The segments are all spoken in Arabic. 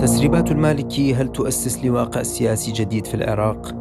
تسريبات المالكي هل تؤسس لواقع سياسي جديد في العراق؟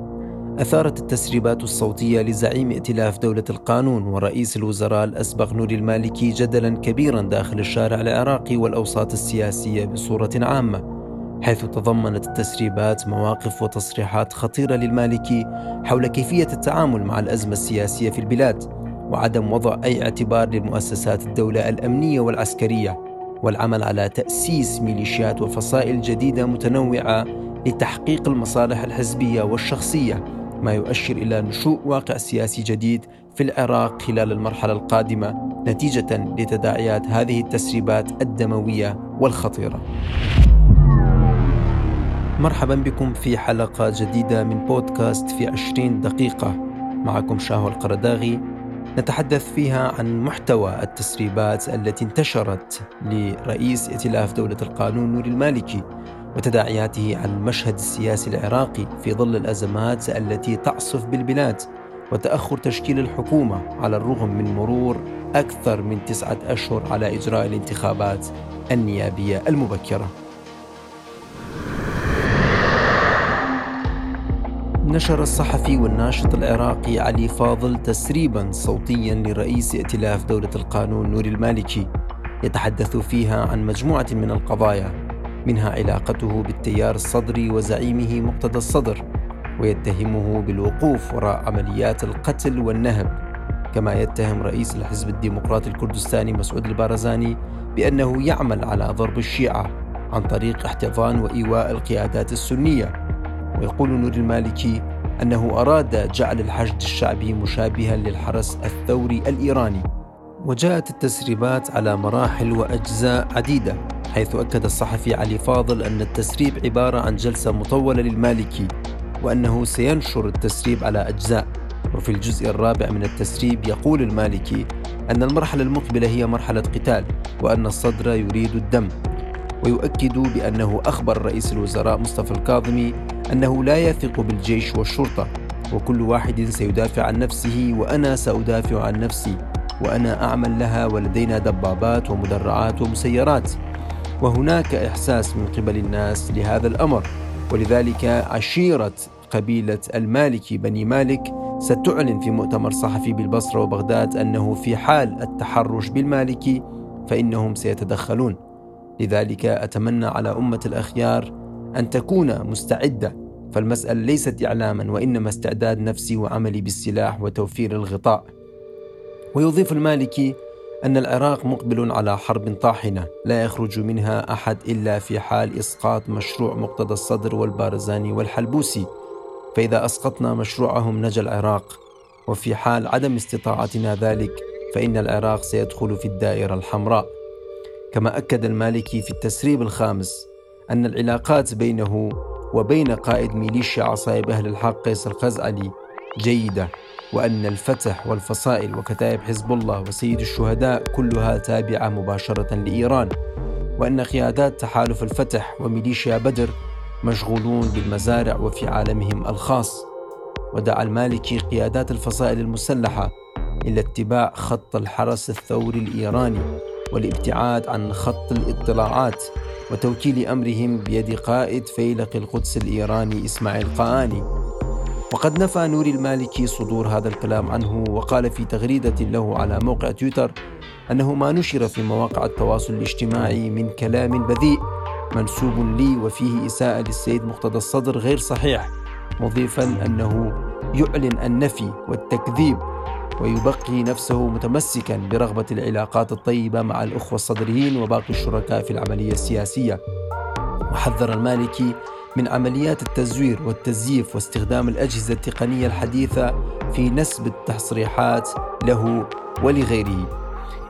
أثارت التسريبات الصوتية لزعيم ائتلاف دولة القانون ورئيس الوزراء الأسبق نوري المالكي جدلا كبيرا داخل الشارع العراقي والأوساط السياسية بصورة عامة حيث تضمنت التسريبات مواقف وتصريحات خطيرة للمالكي حول كيفية التعامل مع الأزمة السياسية في البلاد وعدم وضع أي اعتبار لمؤسسات الدولة الأمنية والعسكرية والعمل على تأسيس ميليشيات وفصائل جديدة متنوعة لتحقيق المصالح الحزبية والشخصية ما يؤشر إلى نشوء واقع سياسي جديد في العراق خلال المرحلة القادمة نتيجة لتداعيات هذه التسريبات الدموية والخطيرة. مرحبا بكم في حلقة جديدة من بودكاست في عشرين دقيقة معكم شاهو القرداغي نتحدث فيها عن محتوى التسريبات التي انتشرت لرئيس ائتلاف دولة القانون نور المالكي وتداعياته على المشهد السياسي العراقي في ظل الأزمات التي تعصف بالبلاد وتأخر تشكيل الحكومة على الرغم من مرور أكثر من تسعة أشهر على إجراء الانتخابات النيابية المبكرة. نشر الصحفي والناشط العراقي علي فاضل تسريبا صوتيا لرئيس ائتلاف دولة القانون نور المالكي. يتحدث فيها عن مجموعة من القضايا منها علاقته بالتيار الصدري وزعيمه مقتدى الصدر ويتهمه بالوقوف وراء عمليات القتل والنهب. كما يتهم رئيس الحزب الديمقراطي الكردستاني مسعود البارزاني بأنه يعمل على ضرب الشيعة عن طريق احتضان وإيواء القيادات السنية. ويقول نور المالكي أنه أراد جعل الحشد الشعبي مشابها للحرس الثوري الإيراني. وجاءت التسريبات على مراحل وأجزاء عديدة حيث أكد الصحفي علي فاضل أن التسريب عبارة عن جلسة مطولة للمالكي وأنه سينشر التسريب على أجزاء. وفي الجزء الرابع من التسريب يقول المالكي أن المرحلة المقبلة هي مرحلة قتال وأن الصدر يريد الدم. ويؤكد بأنه أخبر رئيس الوزراء مصطفى الكاظمي أنه لا يثق بالجيش والشرطة وكل واحد سيدافع عن نفسه وأنا سأدافع عن نفسي وأنا أعمل لها ولدينا دبابات ومدرعات ومسيرات. وهناك إحساس من قبل الناس لهذا الأمر ولذلك عشيرة قبيلة المالكي بني مالك ستعلن في مؤتمر صحفي بالبصرة وبغداد أنه في حال التحرش بالمالكي فإنهم سيتدخلون. لذلك أتمنى على أمة الأخيار أن تكون مستعدة فالمسألة ليست إعلاما وإنما استعداد نفسي وعملي بالسلاح وتوفير الغطاء. ويضيف المالكي أن العراق مقبل على حرب طاحنة لا يخرج منها أحد إلا في حال إسقاط مشروع مقتدى الصدر والبارزاني والحلبوسي. فإذا أسقطنا مشروعهم نجا العراق. وفي حال عدم استطاعتنا ذلك فإن العراق سيدخل في الدائرة الحمراء. كما أكد المالكي في التسريب الخامس أن العلاقات بينه وبين قائد ميليشيا عصايب أهل الحق قيس الخزعلي جيدة وأن الفتح والفصائل وكتائب حزب الله وسيد الشهداء كلها تابعة مباشرة لإيران وأن قيادات تحالف الفتح وميليشيا بدر مشغولون بالمزارع وفي عالمهم الخاص. ودعا المالكي قيادات الفصائل المسلحة إلى اتباع خط الحرس الثوري الإيراني. والابتعاد عن خط الاطلاعات وتوكيل أمرهم بيد قائد فيلق القدس الإيراني إسماعيل قآني. وقد نفى نوري المالكي صدور هذا الكلام عنه وقال في تغريدة له على موقع تويتر أنه ما نشر في مواقع التواصل الاجتماعي من كلام بذيء منسوب لي وفيه إساءة للسيد مقتدى الصدر غير صحيح مضيفا أنه يعلن النفي والتكذيب ويبقي نفسه متمسكا برغبة العلاقات الطيبة مع الأخوة الصدريين وباقي الشركاء في العملية السياسية. وحذر المالكي من عمليات التزوير والتزييف واستخدام الأجهزة التقنية الحديثة في نسب التصريحات له ولغيره.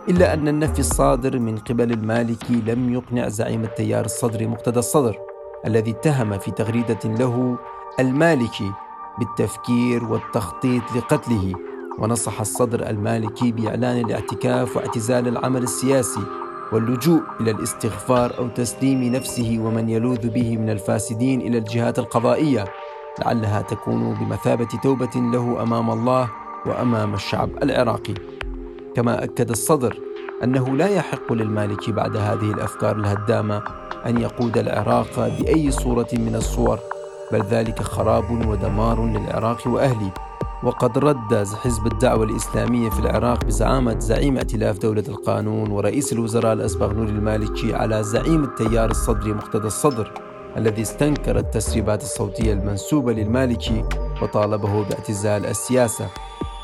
إلا أن النفي الصادر من قبل المالكي لم يقنع زعيم التيار الصدري مقتدى الصدر الذي اتهم في تغريدة له المالكي بالتفكير والتخطيط لقتله. ونصح الصدر المالكي بإعلان الاعتكاف واعتزال العمل السياسي واللجوء إلى الاستغفار أو تسليم نفسه ومن يلوذ به من الفاسدين إلى الجهات القضائية لعلها تكون بمثابة توبة له أمام الله وأمام الشعب العراقي. كما أكد الصدر أنه لا يحق للمالكي بعد هذه الأفكار الهدامة أن يقود العراق بأي صورة من الصور بل ذلك خراب ودمار للعراق وأهله. وقد رد حزب الدعوة الإسلامية في العراق بزعامة زعيم ائتلاف دولة القانون ورئيس الوزراء الأسبق نور المالكي على زعيم التيار الصدري مقتدى الصدر الذي استنكر التسريبات الصوتية المنسوبة للمالكي وطالبه باعتزال السياسة.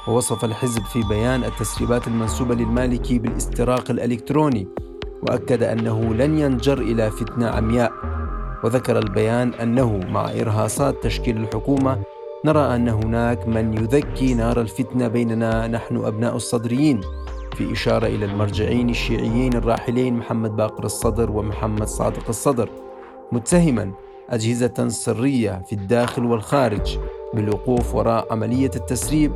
ووصف الحزب في بيان التسريبات المنسوبة للمالكي بالاستراق الإلكتروني وأكد أنه لن ينجر إلى فتنة عمياء. وذكر البيان أنه مع إرهاصات تشكيل الحكومة نرى أن هناك من يذكي نار الفتنة بيننا نحن أبناء الصدريين. في إشارة إلى المرجعين الشيعيين الراحلين محمد باقر الصدر ومحمد صادق الصدر. متهما أجهزة سرية في الداخل والخارج بالوقوف وراء عملية التسريب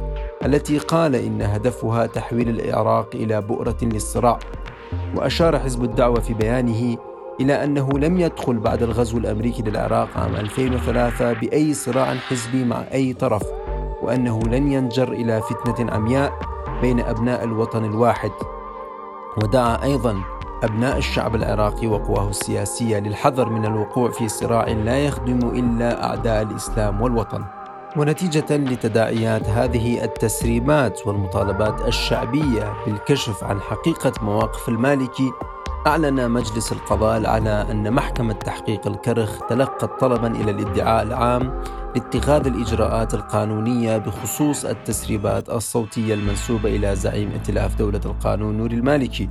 التي قال إن هدفها تحويل العراق إلى بؤرة للصراع. وأشار حزب الدعوة في بيانه إلى أنه لم يدخل بعد الغزو الأمريكي للعراق عام 2003 بأي صراع حزبي مع أي طرف وأنه لن ينجر إلى فتنة عمياء بين أبناء الوطن الواحد. ودعا أيضا أبناء الشعب العراقي وقواه السياسية للحذر من الوقوع في صراع لا يخدم إلا أعداء الإسلام والوطن. ونتيجة لتداعيات هذه التسريبات والمطالبات الشعبية بالكشف عن حقيقة مواقف المالكي أعلن مجلس القضاء على أن محكمة تحقيق الكرخ تلقت طلبا إلى الادعاء العام لاتخاذ الإجراءات القانونية بخصوص التسريبات الصوتية المنسوبة إلى زعيم ائتلاف دولة القانون نور المالكي.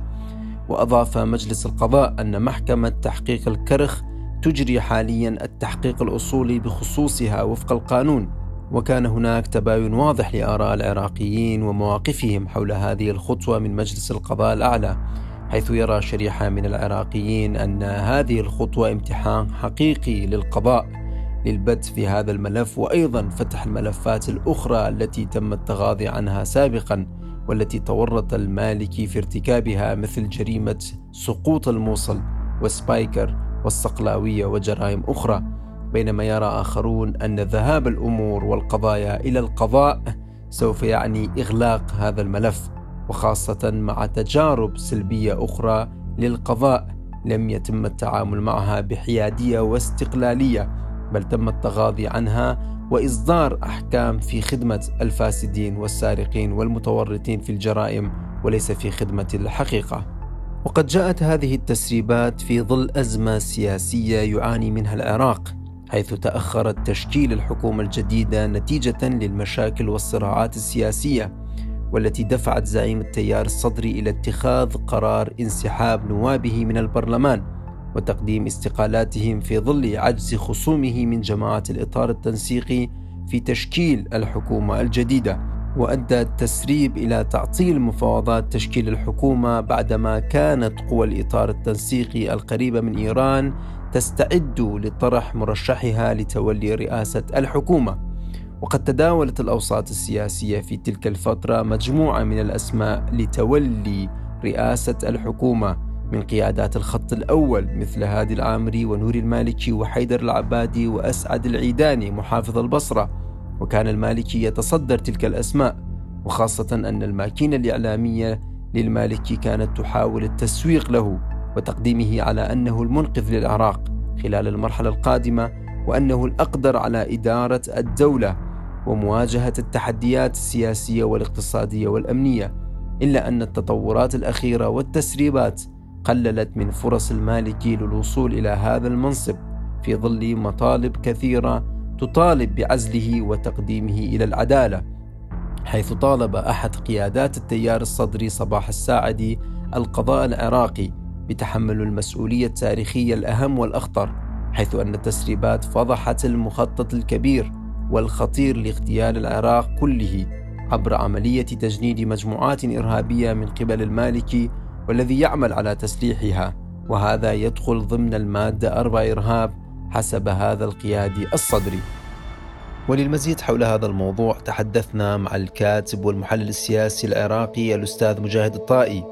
وأضاف مجلس القضاء أن محكمة تحقيق الكرخ تجري حاليا التحقيق الأصولي بخصوصها وفق القانون. وكان هناك تباين واضح لآراء العراقيين ومواقفهم حول هذه الخطوة من مجلس القضاء الأعلى. حيث يرى شريحة من العراقيين أن هذه الخطوة امتحان حقيقي للقضاء للبت في هذا الملف وأيضا فتح الملفات الأخرى التي تم التغاضي عنها سابقا والتي تورط المالكي في ارتكابها مثل جريمة سقوط الموصل وسبايكر والصقلاوية وجرائم أخرى. بينما يرى آخرون أن ذهاب الأمور والقضايا إلى القضاء سوف يعني إغلاق هذا الملف. وخاصة مع تجارب سلبية أخرى للقضاء لم يتم التعامل معها بحيادية واستقلالية بل تم التغاضي عنها وإصدار أحكام في خدمة الفاسدين والسارقين والمتورطين في الجرائم وليس في خدمة الحقيقة. وقد جاءت هذه التسريبات في ظل أزمة سياسية يعاني منها العراق حيث تأخرت تشكيل الحكومة الجديدة نتيجة للمشاكل والصراعات السياسية والتي دفعت زعيم التيار الصدري إلى اتخاذ قرار انسحاب نوابه من البرلمان وتقديم استقالاتهم في ظل عجز خصومه من جماعة الإطار التنسيقي في تشكيل الحكومة الجديدة وأدى التسريب إلى تعطيل مفاوضات تشكيل الحكومة بعدما كانت قوى الإطار التنسيقي القريبة من إيران تستعد لطرح مرشحها لتولي رئاسة الحكومة. وقد تداولت الأوساط السياسية في تلك الفترة مجموعة من الأسماء لتولي رئاسة الحكومة من قيادات الخط الأول مثل هادي العامري ونور المالكي وحيدر العبادي وأسعد العيداني محافظ البصرة. وكان المالكي يتصدر تلك الأسماء وخاصة أن الماكينة الإعلامية للمالكي كانت تحاول التسويق له وتقديمه على أنه المنقذ للعراق خلال المرحلة القادمة وأنه الأقدر على إدارة الدولة. ومواجهة التحديات السياسية والاقتصادية والأمنية إلا أن التطورات الأخيرة والتسريبات قللت من فرص المالكي للوصول إلى هذا المنصب في ظل مطالب كثيرة تطالب بعزله وتقديمه إلى العدالة حيث طالب أحد قيادات التيار الصدري صباح الساعدي القضاء العراقي بتحمل المسؤولية التاريخية الأهم والأخطر حيث أن التسريبات فضحت المخطط الكبير والخطير لاغتيال العراق كله عبر عملية تجنيد مجموعات إرهابية من قبل المالكي والذي يعمل على تسليحها. وهذا يدخل ضمن المادة أربع إرهاب حسب هذا القيادي الصدري. وللمزيد حول هذا الموضوع تحدثنا مع الكاتب والمحلل السياسي العراقي الأستاذ مجاهد الطائي.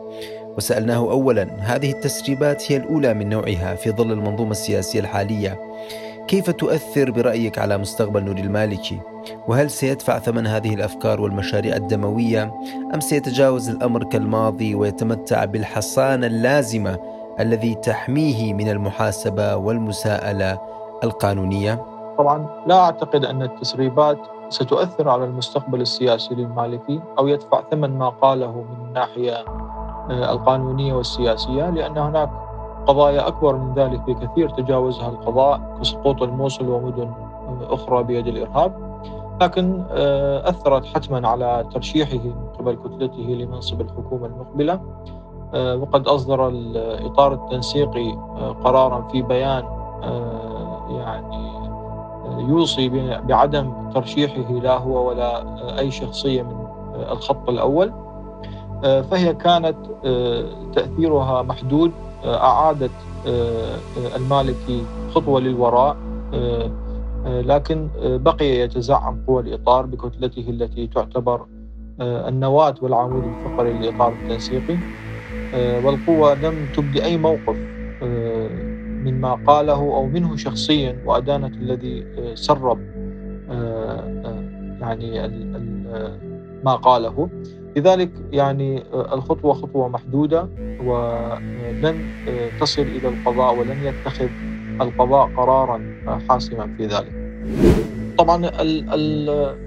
وسألناه أولا هذه التسريبات هي الأولى من نوعها في ظل المنظومة السياسية الحالية. كيف تؤثر برأيك على مستقبل نور المالكي؟ وهل سيدفع ثمن هذه الأفكار والمشاريع الدموية أم سيتجاوز الأمر كالماضي ويتمتع بالحصانة اللازمة الذي تحميه من المحاسبة والمساءلة القانونية؟ طبعا لا أعتقد أن التسريبات ستؤثر على المستقبل السياسي للمالكي أو يدفع ثمن ما قاله من الناحية آه، القانونية والسياسية لأن هناك قضايا أكبر من ذلك بكثير تجاوزها القضاء كسقوط الموصل ومدن أخرى بيد الإرهاب. لكن آه، أثرت حتما على ترشيحه من قبل كتلته لمنصب الحكومة المقبلة. آه، وقد أصدر الإطار التنسيقي قرارا في بيان يعني يوصي بعدم ترشيحه لا هو ولا أي شخصية من الخط الأول. فهي كانت تأثيرها محدود. أعادت المالكي خطوة للوراء لكن بقي يتزعم قوى الإطار بكتلته التي تعتبر النواة والعمود الفقري للإطار التنسيقي والقوة لم تبدي أي موقف مما قاله أو منه شخصيا وأدانت الذي آه، سرب آه، آه، يعني ما قاله. لذلك يعني الخطوة خطوة محدودة ولن تصل إلى القضاء ولن يتخذ القضاء قرارا حاسما في ذلك. طبعا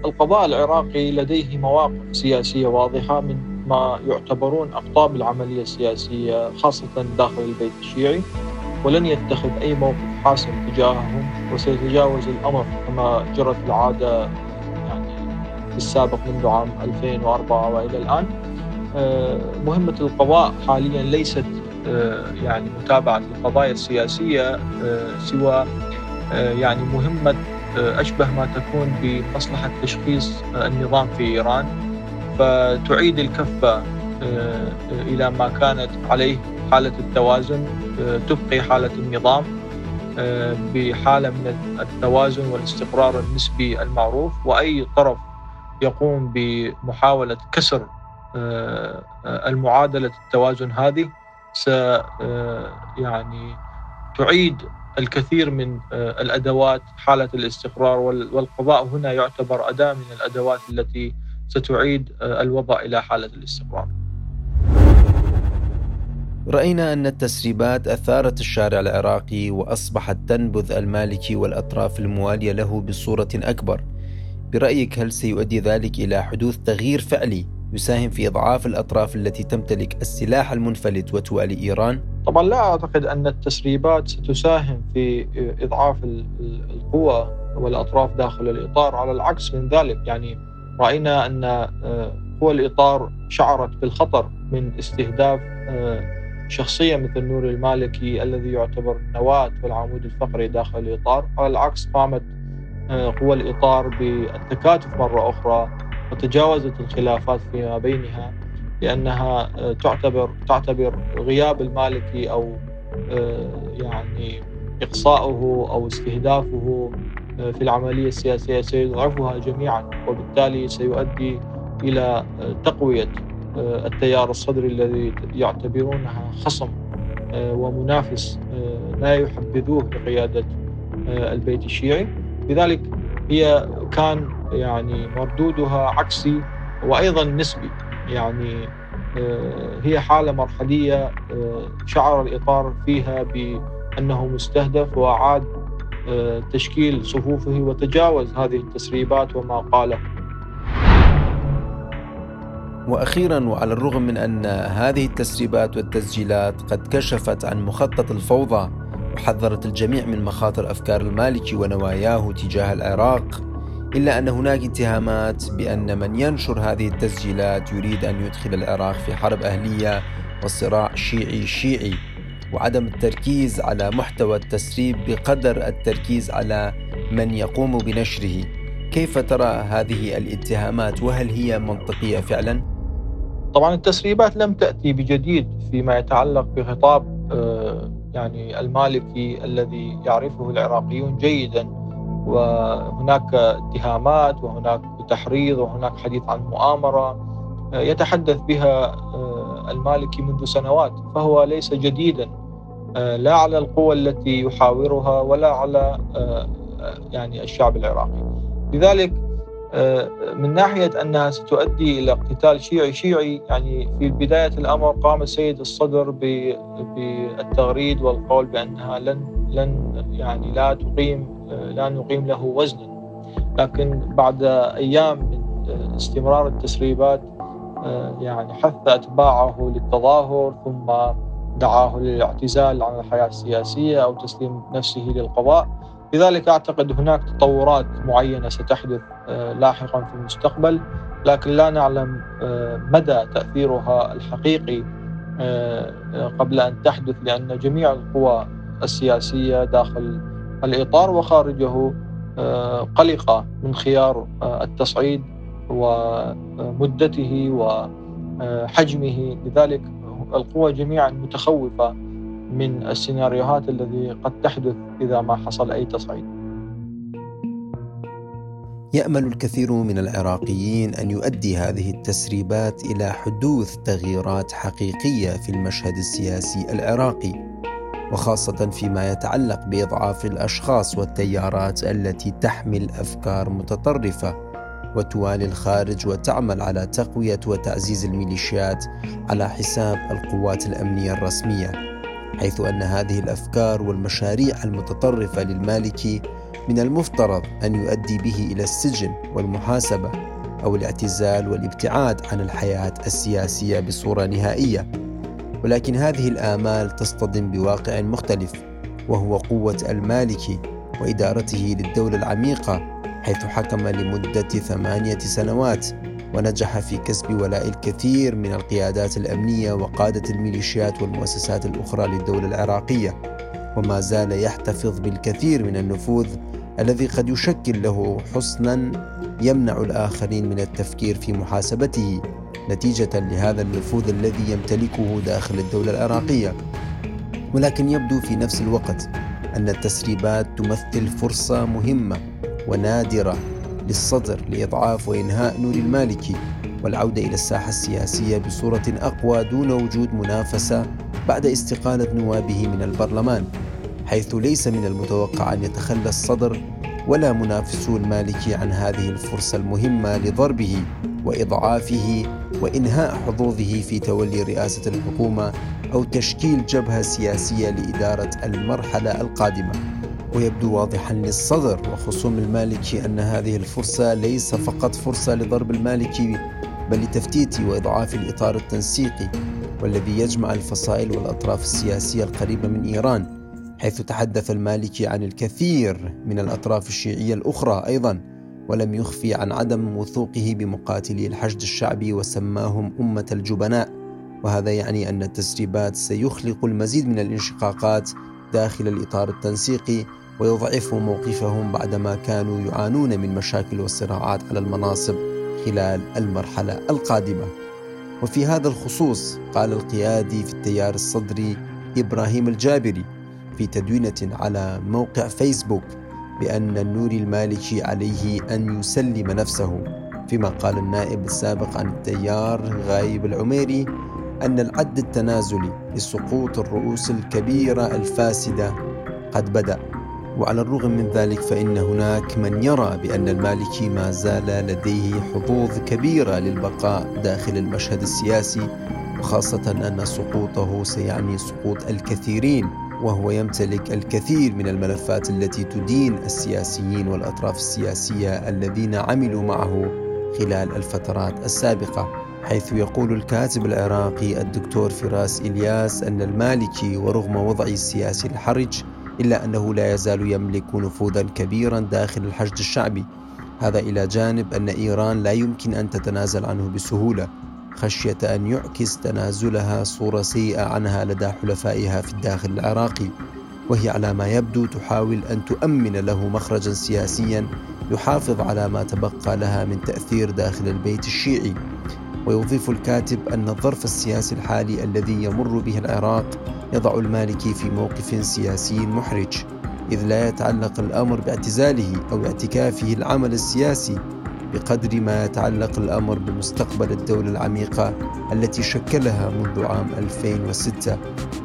القضاء العراقي لديه مواقف سياسية واضحة من ما يعتبرون أقطاب العملية السياسية خاصة داخل البيت الشيعي ولن يتخذ أي موقف حاسم تجاههم وسيتجاوز الأمر كما جرت العادة في السابق منذ عام 2004 وإلى الآن. آه، مهمة القضاء حاليا ليست آه، يعني متابعة القضايا السياسية آه، سوى يعني مهمة أشبه ما تكون بمصلحة تشخيص النظام في إيران. فتعيد الكفة إلى ما كانت عليه حالة التوازن تبقي حالة النظام بحالة من التوازن والاستقرار النسبي المعروف. وأي طرف يقوم بمحاولة كسر آه، المعادلة التوازن هذه س يعني تعيد الكثير من الأدوات حالة الاستقرار والقضاء هنا يعتبر أداة من الأدوات التي ستعيد الوضع إلى حالة الاستقرار. رأينا أن التسريبات أثارت الشارع العراقي وأصبحت تنبذ المالكي والأطراف الموالية له بصورة أكبر برأيك هل سيؤدي ذلك إلى حدوث تغيير فعلي يساهم في إضعاف الأطراف التي تمتلك السلاح المنفلت وتوالي إيران؟ طبعا لا أعتقد أن التسريبات ستساهم في إضعاف القوى والأطراف داخل الإطار على العكس من ذلك يعني رأينا أن آه، قوى الإطار شعرت بالخطر من استهداف آه، شخصية مثل نور المالكي الذي يعتبر النواة والعمود الفقري داخل الإطار على العكس قامت قوى الإطار بالتكاتف مرة أخرى وتجاوزت الخلافات فيما بينها لأنها آه، تعتبر تعتبر غياب المالكي أو آه، يعني إقصاؤه أو استهدافه في العملية السياسية سيضعفها جميعا وبالتالي سيؤدي إلى تقوية آه، التيار الصدري الذي يعتبرونها خصم آه، ومنافس آه، لا يحبذوه بقيادة البيت الشيعي. لذلك هي كان يعني مردودها عكسي وأيضا نسبي. يعني هي حالة مرحلية شعر الإطار فيها بأنه مستهدف وأعاد تشكيل صفوفه وتجاوز هذه التسريبات وما قاله. وأخيرا وعلى الرغم من أن هذه التسريبات والتسجيلات قد كشفت عن مخطط الفوضى وحذرت الجميع من مخاطر أفكار المالكي ونواياه تجاه العراق إلا أن هناك اتهامات بأن من ينشر هذه التسجيلات يريد أن يدخل العراق في حرب أهلية وصراع شيعي شيعي وعدم التركيز على محتوى التسريب بقدر التركيز على من يقوم بنشره. كيف ترى هذه الاتهامات؟ وهل هي منطقية فعلا؟ طبعا التسريبات لم تأتي بجديد فيما يتعلق بخطاب آه، يعني المالكي الذي يعرفه العراقيون جيدا وهناك اتهامات وهناك تحريض وهناك حديث عن مؤامرة آه، يتحدث بها آه، المالكي منذ سنوات فهو ليس جديدا لا على القوى التي يحاورها ولا على يعني الشعب العراقي. لذلك من ناحية أنها ستؤدي إلى اقتتال شيعي شيعي يعني في بداية الأمر قام السيد الصدر بالتغريد والقول بأنها لن لن يعني لا تقيم لا نقيم له وزنا. لكن بعد أيام من استمرار التسريبات يعني حث أتباعه للتظاهر ثم دعاه للاعتزال عن الحياة السياسية أو تسليم نفسه للقضاء. لذلك أعتقد هناك تطورات معينة ستحدث آه، لاحقا في المستقبل لكن لا نعلم آه، مدى تأثيرها الحقيقي آه، قبل أن تحدث لأن جميع القوى السياسية داخل الإطار وخارجه قلقة من خيار التصعيد ومدته وحجمه لذلك القوى جميعا متخوفة من السيناريوهات الذي قد تحدث إذا ما حصل أي تصعيد. يأمل الكثير من العراقيين أن يؤدي هذه التسريبات إلى حدوث تغييرات حقيقية في المشهد السياسي العراقي وخاصة فيما يتعلق بإضعاف الأشخاص والتيارات التي تحمل افكار متطرفة وتوالي الخارج وتعمل على تقوية وتعزيز الميليشيات على حساب القوات الأمنية الرسمية حيث أن هذه الأفكار والمشاريع المتطرفة للمالكي من المفترض أن يؤدي به إلى السجن والمحاسبة أو الاعتزال والابتعاد عن الحياة السياسية بصورة نهائية. ولكن هذه الآمال تصطدم بواقع مختلف وهو قوة المالكي وإدارته للدولة العميقة حيث حكم لمدة ثمانية سنوات ونجح في كسب ولاء الكثير من القيادات الأمنية وقادة الميليشيات والمؤسسات الأخرى للدولة العراقية. وما زال يحتفظ بالكثير من النفوذ الذي قد يشكل له حصنا يمنع الآخرين من التفكير في محاسبته نتيجة لهذا النفوذ الذي يمتلكه داخل الدولة العراقية. ولكن يبدو في نفس الوقت أن التسريبات تمثل فرصة مهمة ونادرة للصدر لإضعاف وإنهاء نور المالكي والعودة إلى الساحة السياسية بصورة أقوى دون وجود منافسة بعد استقالة نوابه من البرلمان. حيث ليس من المتوقع أن يتخلى الصدر ولا منافسو المالكي عن هذه الفرصة المهمة لضربه وإضعافه وإنهاء حظوظه في تولي رئاسة الحكومة أو تشكيل جبهة سياسية لإدارة المرحلة القادمة. ويبدو واضحا للصدر وخصوم المالكي أن هذه الفرصة ليس فقط فرصة لضرب المالكي بل لتفتيت وإضعاف الإطار التنسيقي والذي يجمع الفصائل والأطراف السياسية القريبة من إيران. حيث تحدث المالكي عن الكثير من الأطراف الشيعية الأخرى أيضا ولم يخفي عن عدم وثوقه بمقاتلي الحشد الشعبي وسماهم أمة الجبناء وهذا يعني أن التسريبات سيخلق المزيد من الانشقاقات داخل الإطار التنسيقي ويضعف موقفهم بعدما كانوا يعانون من مشاكل والصراعات على المناصب خلال المرحلة القادمة. وفي هذا الخصوص قال القيادي في التيار الصدري إبراهيم الجابري في تدوينة على موقع فيسبوك بأن النور المالكي عليه أن يسلم نفسه فيما قال النائب السابق عن التيار غايب العميري أن العد التنازلي لسقوط الرؤوس الكبيرة الفاسدة قد بدأ. وعلى الرغم من ذلك فإن هناك من يرى بأن المالكي ما زال لديه حظوظ كبيرة للبقاء داخل المشهد السياسي وخاصة أن سقوطه سيعني سقوط الكثيرين. وهو يمتلك الكثير من الملفات التي تدين السياسيين والأطراف السياسية الذين عملوا معه خلال الفترات السابقة حيث يقول الكاتب العراقي الدكتور فراس إلياس أن المالكي ورغم وضعه السياسي الحرج إلا أنه لا يزال يملك نفوذا كبيرا داخل الحشد الشعبي. هذا إلى جانب أن إيران لا يمكن أن تتنازل عنه بسهولة. خشية أن يعكس تنازلها صورة سيئة عنها لدى حلفائها في الداخل العراقي وهي على ما يبدو تحاول أن تؤمن له مخرجا سياسيا يحافظ على ما تبقى لها من تأثير داخل البيت الشيعي. ويضيف الكاتب أن الظرف السياسي الحالي الذي يمر به العراق يضع المالكي في موقف سياسي محرج إذ لا يتعلق الأمر باعتزاله أو اعتكافه العمل السياسي. بقدر ما يتعلق الأمر بمستقبل الدولة العميقة التي شكلها منذ عام 2006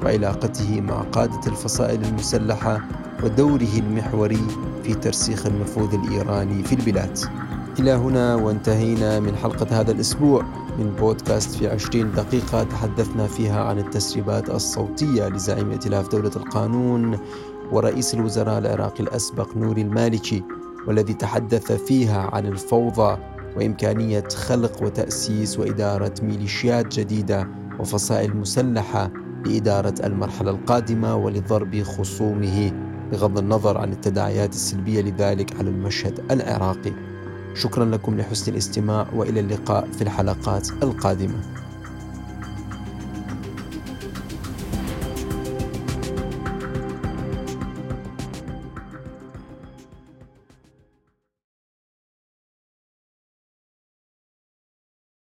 وعلاقته مع قادة الفصائل المسلحة ودوره المحوري في ترسيخ النفوذ الإيراني في البلاد. إلى هنا وانتهينا من حلقة هذا الأسبوع من بودكاست في عشرين دقيقة تحدثنا فيها عن التسريبات الصوتية لزعيم ائتلاف دولة القانون ورئيس الوزراء العراقي الأسبق نوري المالكي. والذي تحدث فيها عن الفوضى وإمكانية خلق وتأسيس وإدارة ميليشيات جديدة وفصائل مسلحة لإدارة المرحلة القادمة ولضرب خصومه بغض النظر عن التداعيات السلبية لذلك على المشهد العراقي. شكرا لكم لحسن الاستماع وإلى اللقاء في الحلقات القادمة.